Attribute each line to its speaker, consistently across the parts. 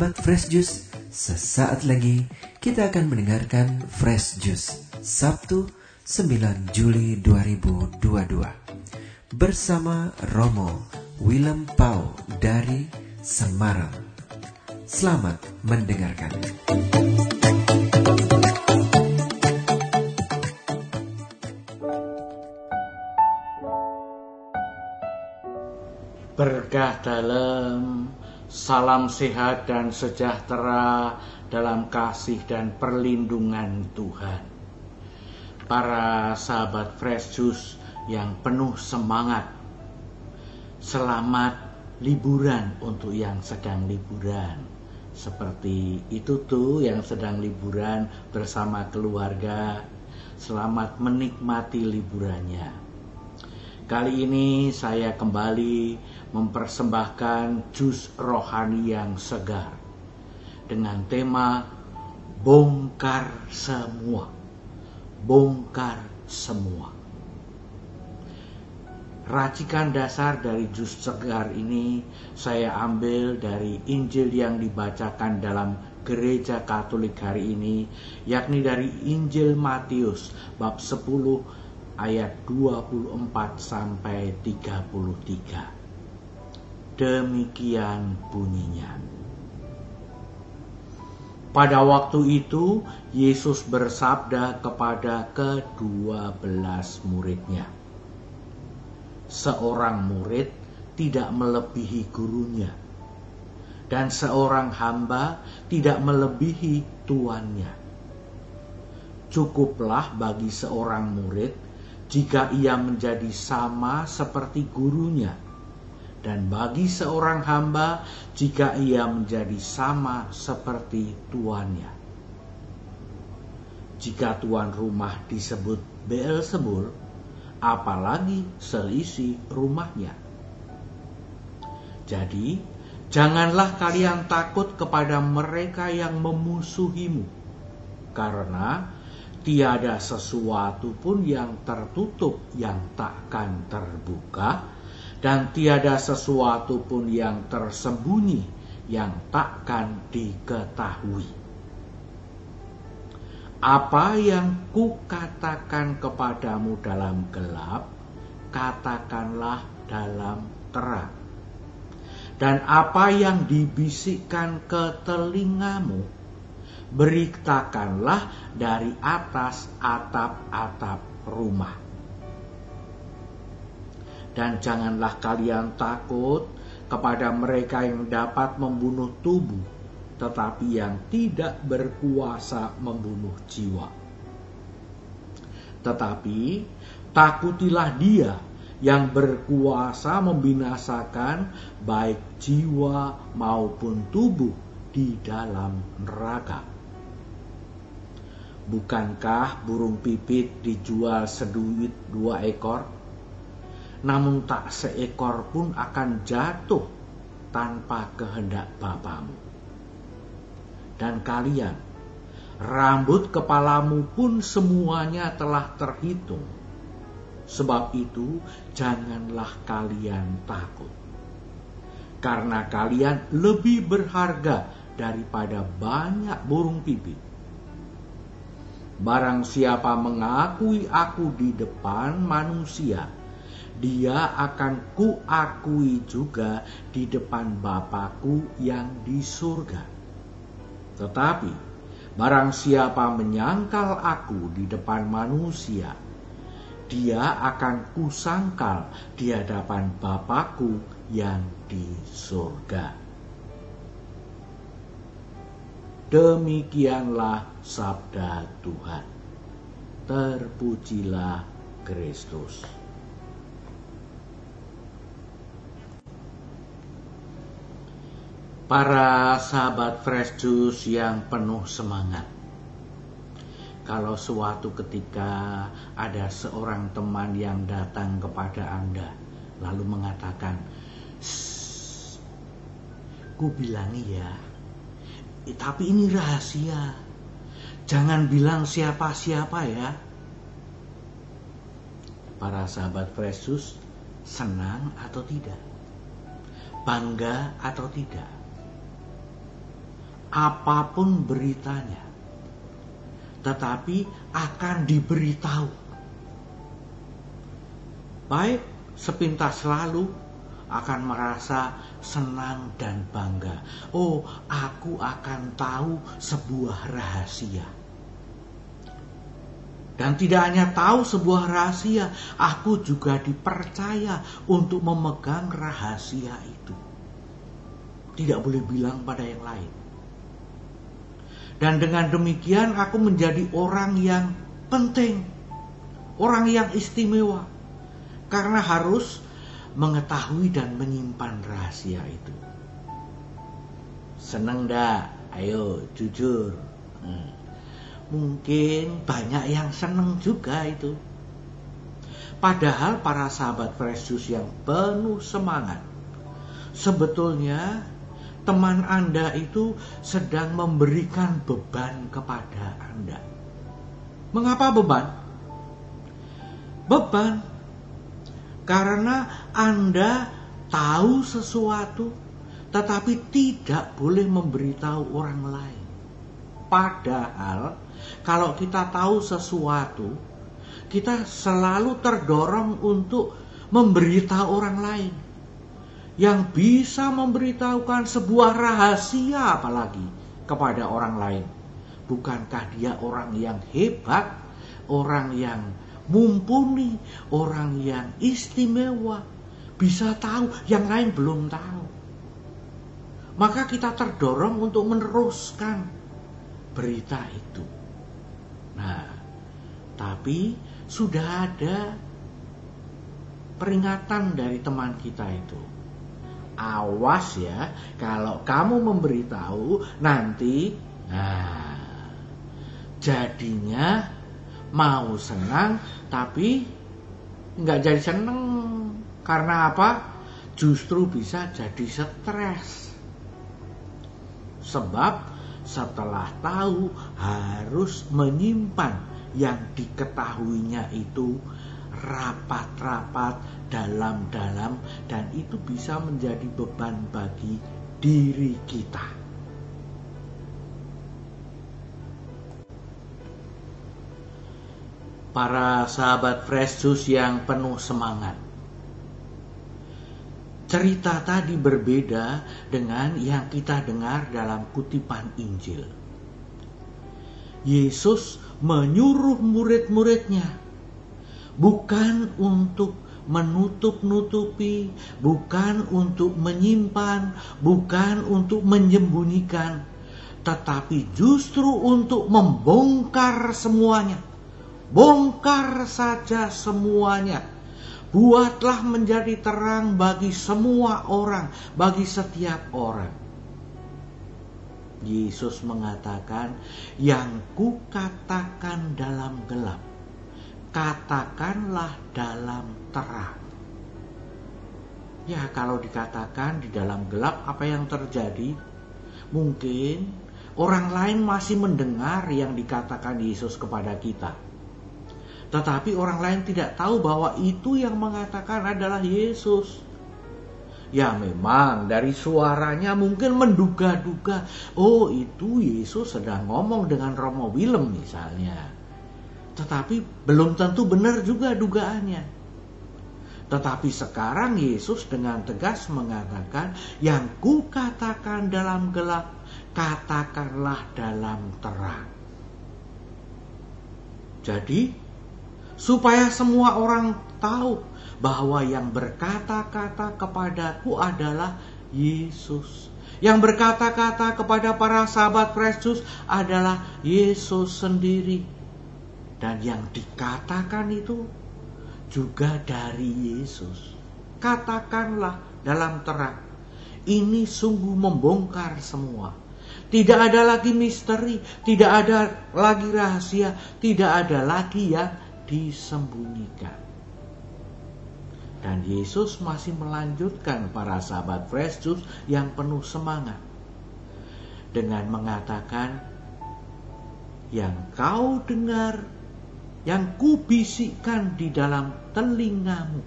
Speaker 1: Sahabat Fresh Juice, sesaat lagi kita akan mendengarkan Fresh Juice Sabtu 9 Juli 2022 bersama Romo Willem Pau dari Semarang. Selamat mendengarkan.
Speaker 2: Berkah dalam, salam sehat dan sejahtera dalam kasih dan perlindungan Tuhan. Para sahabat Fresh Juice yang penuh semangat, selamat liburan untuk yang sedang liburan. Seperti itu tuh yang sedang liburan bersama keluarga. Selamat menikmati liburannya. Kali ini saya kembali mempersembahkan jus rohani yang segar dengan tema bongkar semua. Bongkar semua. Racikan dasar dari jus segar ini saya ambil dari Injil yang dibacakan dalam gereja Katolik hari ini, yakni dari Injil Matius bab 10 ayat 24 sampai 33. Demikian bunyinya. Pada waktu itu Yesus bersabda kepada kedua belas muridnya. Seorang murid tidak melebihi gurunya dan seorang hamba tidak melebihi tuannya. Cukuplah bagi seorang murid jika ia menjadi sama seperti gurunya, dan bagi seorang hamba jika ia menjadi sama seperti tuannya. Jika tuan rumah disebut Beelzebul, apalagi selisih rumahnya. Jadi, janganlah kalian takut kepada mereka yang memusuhimu, karena tiada sesuatu pun yang tertutup yang takkan terbuka, dan tiada sesuatu pun yang tersembunyi yang takkan diketahui. Apa yang kukatakan kepadamu dalam gelap, katakanlah dalam terang. Dan apa yang dibisikkan ke telingamu, beritakanlah dari atas atap-atap rumah. Dan janganlah kalian takut kepada mereka yang dapat membunuh tubuh, tetapi yang tidak berkuasa membunuh jiwa. Tetapi takutilah dia yang berkuasa membinasakan baik jiwa maupun tubuh di dalam neraka. Bukankah burung pipit dijual seduit dua ekor? Namun tak seekor pun akan jatuh tanpa kehendak Bapamu. Dan kalian, rambut kepalamu pun semuanya telah terhitung. Sebab itu, janganlah kalian takut. Karena kalian lebih berharga daripada banyak burung pipit Barang siapa mengakui aku di depan manusia, dia akan kuakui juga di depan Bapakku yang di surga. Tetapi barang siapa menyangkal aku di depan manusia, dia akan kusangkal di hadapan Bapakku yang di surga. Demikianlah sabda Tuhan. Terpujilah Kristus. Para sahabat fresh juice yang penuh semangat. Kalau suatu ketika ada seorang teman yang datang kepada Anda lalu mengatakan, "Ku bilangi ya, Eh, tapi ini rahasia. Jangan bilang siapa-siapa ya. Para sahabat Yesus senang atau tidak? Bangga atau tidak? apa pun beritanya, tetapi akan diberitahu. Baik sepintas lalu akan merasa senang dan bangga. Oh, aku akan tahu sebuah rahasia. Dan tidak hanya tahu sebuah rahasia, aku juga dipercaya untuk memegang rahasia itu. Tidak boleh bilang pada yang lain. Dan dengan demikian aku menjadi orang yang penting, orang yang istimewa. Karena harus mengetahui dan menyimpan rahasia itu. Seneng dah, ayo jujur. Hmm. Mungkin banyak yang seneng juga itu. Padahal para sahabat Yesus yang penuh semangat. Sebetulnya teman Anda itu sedang memberikan beban kepada Anda. Mengapa beban? Beban karena Anda tahu sesuatu tetapi tidak boleh memberitahu orang lain. Padahal kalau kita tahu sesuatu, kita selalu terdorong untuk memberitahu orang lain. Yang bisa memberitahukan sebuah rahasia apalagi kepada orang lain. Bukankah dia orang yang hebat, orang yang mumpuni, orang yang istimewa, bisa tahu, yang lain belum tahu. Maka kita terdorong untuk meneruskan berita itu. Nah, tapi sudah ada peringatan dari teman kita itu. Awas ya, kalau kamu memberitahu nanti, nah, jadinya mau senang tapi nggak jadi seneng karena apa? Justru bisa jadi stres. Sebab setelah tahu harus menyimpan yang diketahuinya itu rapat-rapat dalam-dalam dan itu bisa menjadi beban bagi diri kita. Para sahabat Fresh yang penuh semangat. Cerita tadi berbeda dengan yang kita dengar dalam kutipan Injil. Yesus menyuruh murid-muridnya bukan untuk menutup-nutupi, bukan untuk menyimpan, bukan untuk menyembunyikan, tetapi justru untuk membongkar semuanya Bongkar saja semuanya. Buatlah menjadi terang bagi semua orang, bagi setiap orang. Yesus mengatakan, "Yang kukatakan dalam gelap, katakanlah dalam terang." Ya, kalau dikatakan di dalam gelap, apa yang terjadi? Mungkin orang lain masih mendengar yang dikatakan Yesus kepada kita tetapi orang lain tidak tahu bahwa itu yang mengatakan adalah Yesus. Ya memang dari suaranya mungkin menduga-duga, oh itu Yesus sedang ngomong dengan Romo Willem misalnya. Tetapi belum tentu benar juga dugaannya. Tetapi sekarang Yesus dengan tegas mengatakan, yang kukatakan dalam gelap, katakanlah dalam terang. Jadi supaya semua orang tahu bahwa yang berkata-kata kepadaku adalah Yesus. Yang berkata-kata kepada para sahabat Kristus adalah Yesus sendiri. Dan yang dikatakan itu juga dari Yesus. Katakanlah dalam terang. Ini sungguh membongkar semua. Tidak ada lagi misteri, tidak ada lagi rahasia, tidak ada lagi yang disembunyikan. Dan Yesus masih melanjutkan para sahabat Fresh yang penuh semangat dengan mengatakan, "Yang kau dengar, yang kubisikkan di dalam telingamu,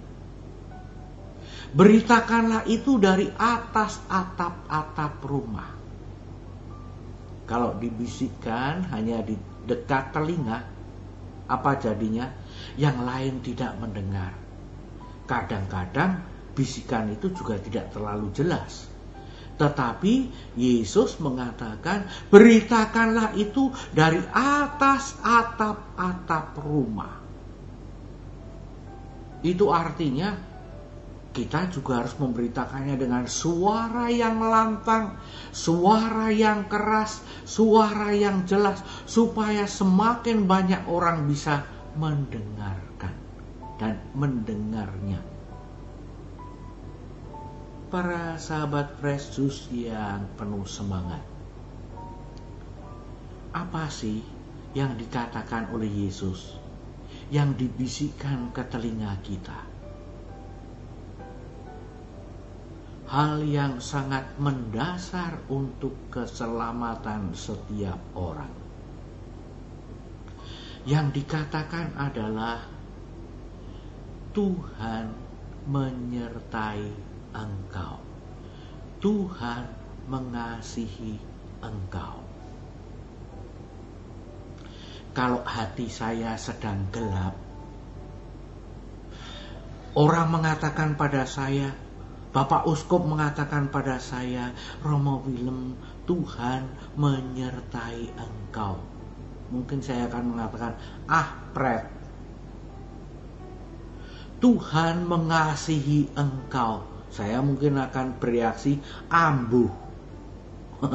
Speaker 2: beritakanlah itu dari atas atap-atap rumah." Kalau dibisikkan hanya di dekat telinga, apa jadinya? Yang lain tidak mendengar. Kadang-kadang bisikan itu juga tidak terlalu jelas. Tetapi Yesus mengatakan, beritakanlah itu dari atas atap-atap rumah. Itu artinya kita juga harus memberitakannya dengan suara yang lantang, suara yang keras, suara yang jelas, supaya semakin banyak orang bisa mendengarkan dan mendengarnya para sahabat Fresh yang penuh semangat. Apa sih yang dikatakan oleh Yesus yang dibisikkan ke telinga kita? Hal yang sangat mendasar untuk keselamatan setiap orang. Yang dikatakan adalah Tuhan menyertai engkau. Tuhan mengasihi engkau. Kalau hati saya sedang gelap, orang mengatakan pada saya, Bapak Uskup mengatakan pada saya, Romo Willem, Tuhan menyertai engkau. Mungkin saya akan mengatakan, ah pret, Tuhan mengasihi engkau saya mungkin akan bereaksi ambuh.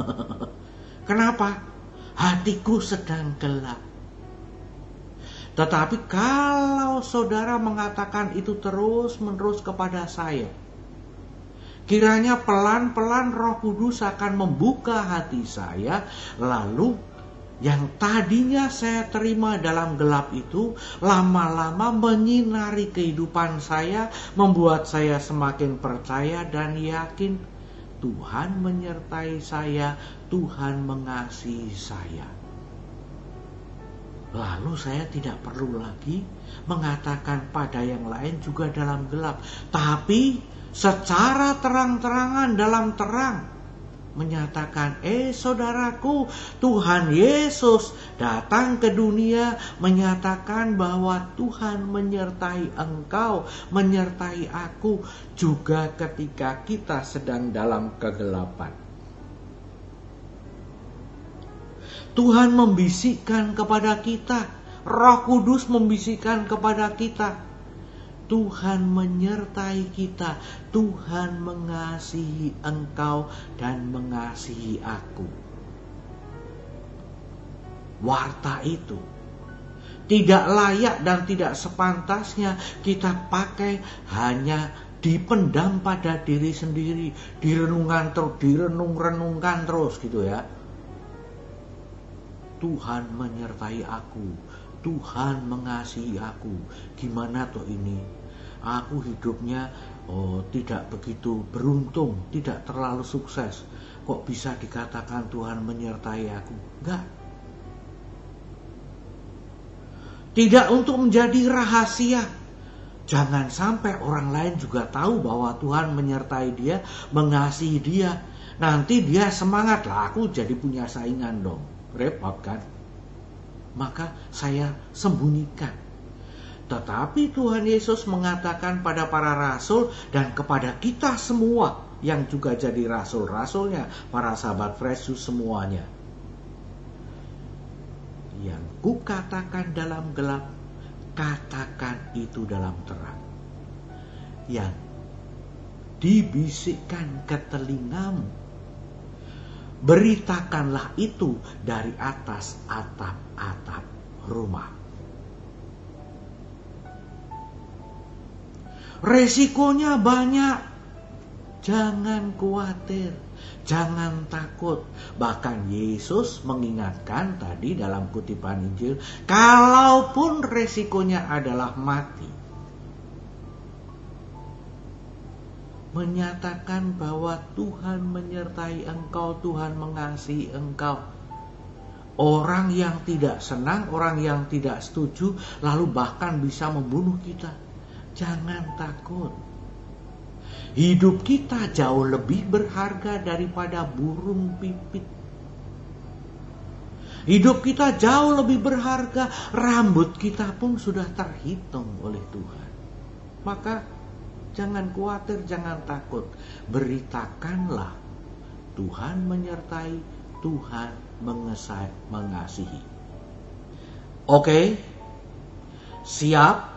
Speaker 2: Kenapa? Hatiku sedang gelap. Tetapi kalau saudara mengatakan itu terus-menerus kepada saya, kiranya pelan-pelan Roh Kudus akan membuka hati saya, lalu yang tadinya saya terima dalam gelap itu lama-lama menyinari kehidupan saya, membuat saya semakin percaya dan yakin Tuhan menyertai saya, Tuhan mengasihi saya. Lalu saya tidak perlu lagi mengatakan pada yang lain juga dalam gelap, tapi secara terang-terangan dalam terang menyatakan, "Eh saudaraku, Tuhan Yesus datang ke dunia menyatakan bahwa Tuhan menyertai engkau, menyertai aku juga ketika kita sedang dalam kegelapan." Tuhan membisikkan kepada kita, Roh Kudus membisikkan kepada kita, Tuhan menyertai kita, Tuhan mengasihi engkau dan mengasihi aku. Warta itu tidak layak dan tidak sepantasnya kita pakai hanya dipendam pada diri sendiri, direnungan terus, direnung-renungkan terus gitu ya. Tuhan menyertai aku, Tuhan mengasihi aku. Gimana tuh ini? Aku hidupnya oh tidak begitu beruntung, tidak terlalu sukses. Kok bisa dikatakan Tuhan menyertai aku? Enggak. Tidak untuk menjadi rahasia. Jangan sampai orang lain juga tahu bahwa Tuhan menyertai dia, mengasihi dia. Nanti dia semangat lah, aku jadi punya saingan dong. Repot kan? Maka saya sembunyikan tetapi Tuhan Yesus mengatakan pada para rasul dan kepada kita semua yang juga jadi rasul-rasulnya, para sahabat Yesus semuanya. Yang kukatakan dalam gelap, katakan itu dalam terang. Yang dibisikkan ke telingamu, beritakanlah itu dari atas atap-atap rumah. Resikonya banyak. Jangan khawatir, jangan takut. Bahkan Yesus mengingatkan tadi dalam kutipan Injil, kalaupun resikonya adalah mati. Menyatakan bahwa Tuhan menyertai engkau, Tuhan mengasihi engkau. Orang yang tidak senang, orang yang tidak setuju, lalu bahkan bisa membunuh kita Jangan takut. Hidup kita jauh lebih berharga daripada burung pipit. Hidup kita jauh lebih berharga, rambut kita pun sudah terhitung oleh Tuhan. Maka jangan khawatir, jangan takut. Beritakanlah Tuhan menyertai, Tuhan mengasihi. Oke, siap,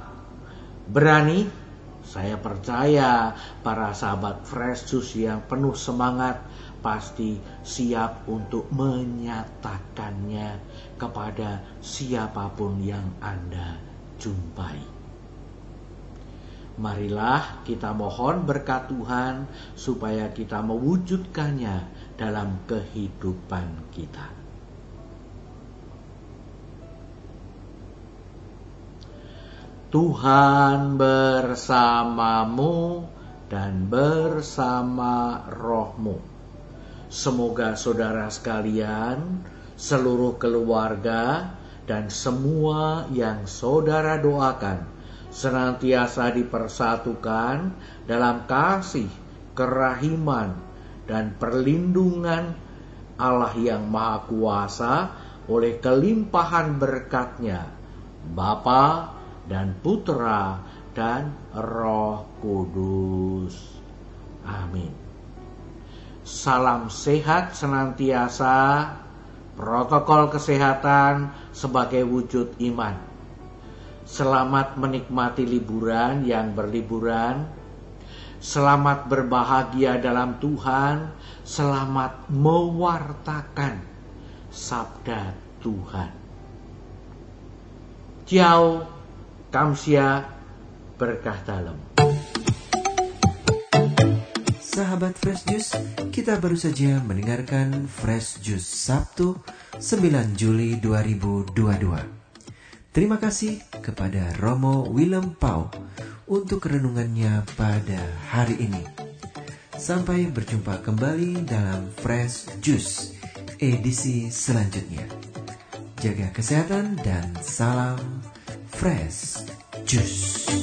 Speaker 2: berani. Saya percaya para sahabat Fresh Juice yang penuh semangat pasti siap untuk menyatakannya kepada siapa pun yang Anda jumpai. Marilah kita mohon berkat Tuhan supaya kita mewujudkannya dalam kehidupan kita. Tuhan bersamamu dan bersama rohmu. Semoga saudara sekalian, seluruh keluarga, dan semua yang saudara doakan senantiasa dipersatukan dalam kasih, kerahiman, dan perlindungan Allah yang Maha Kuasa oleh kelimpahan berkatnya, Bapa dan Putra dan Roh Kudus. Amin. Salam sehat senantiasa, protokol kesehatan sebagai wujud iman. Selamat menikmati liburan yang berliburan. Selamat berbahagia dalam Tuhan. Selamat mewartakan sabda Tuhan. Ciao. Kamsia berkah dalam.
Speaker 1: Sahabat Fresh Juice, kita baru saja mendengarkan Fresh Juice Sabtu 9 Juli 2022. Terima kasih kepada Romo Willem Pau untuk renungannya pada hari ini. Sampai berjumpa kembali dalam Fresh Juice edisi selanjutnya. Jaga kesehatan dan salam Fresh Juice.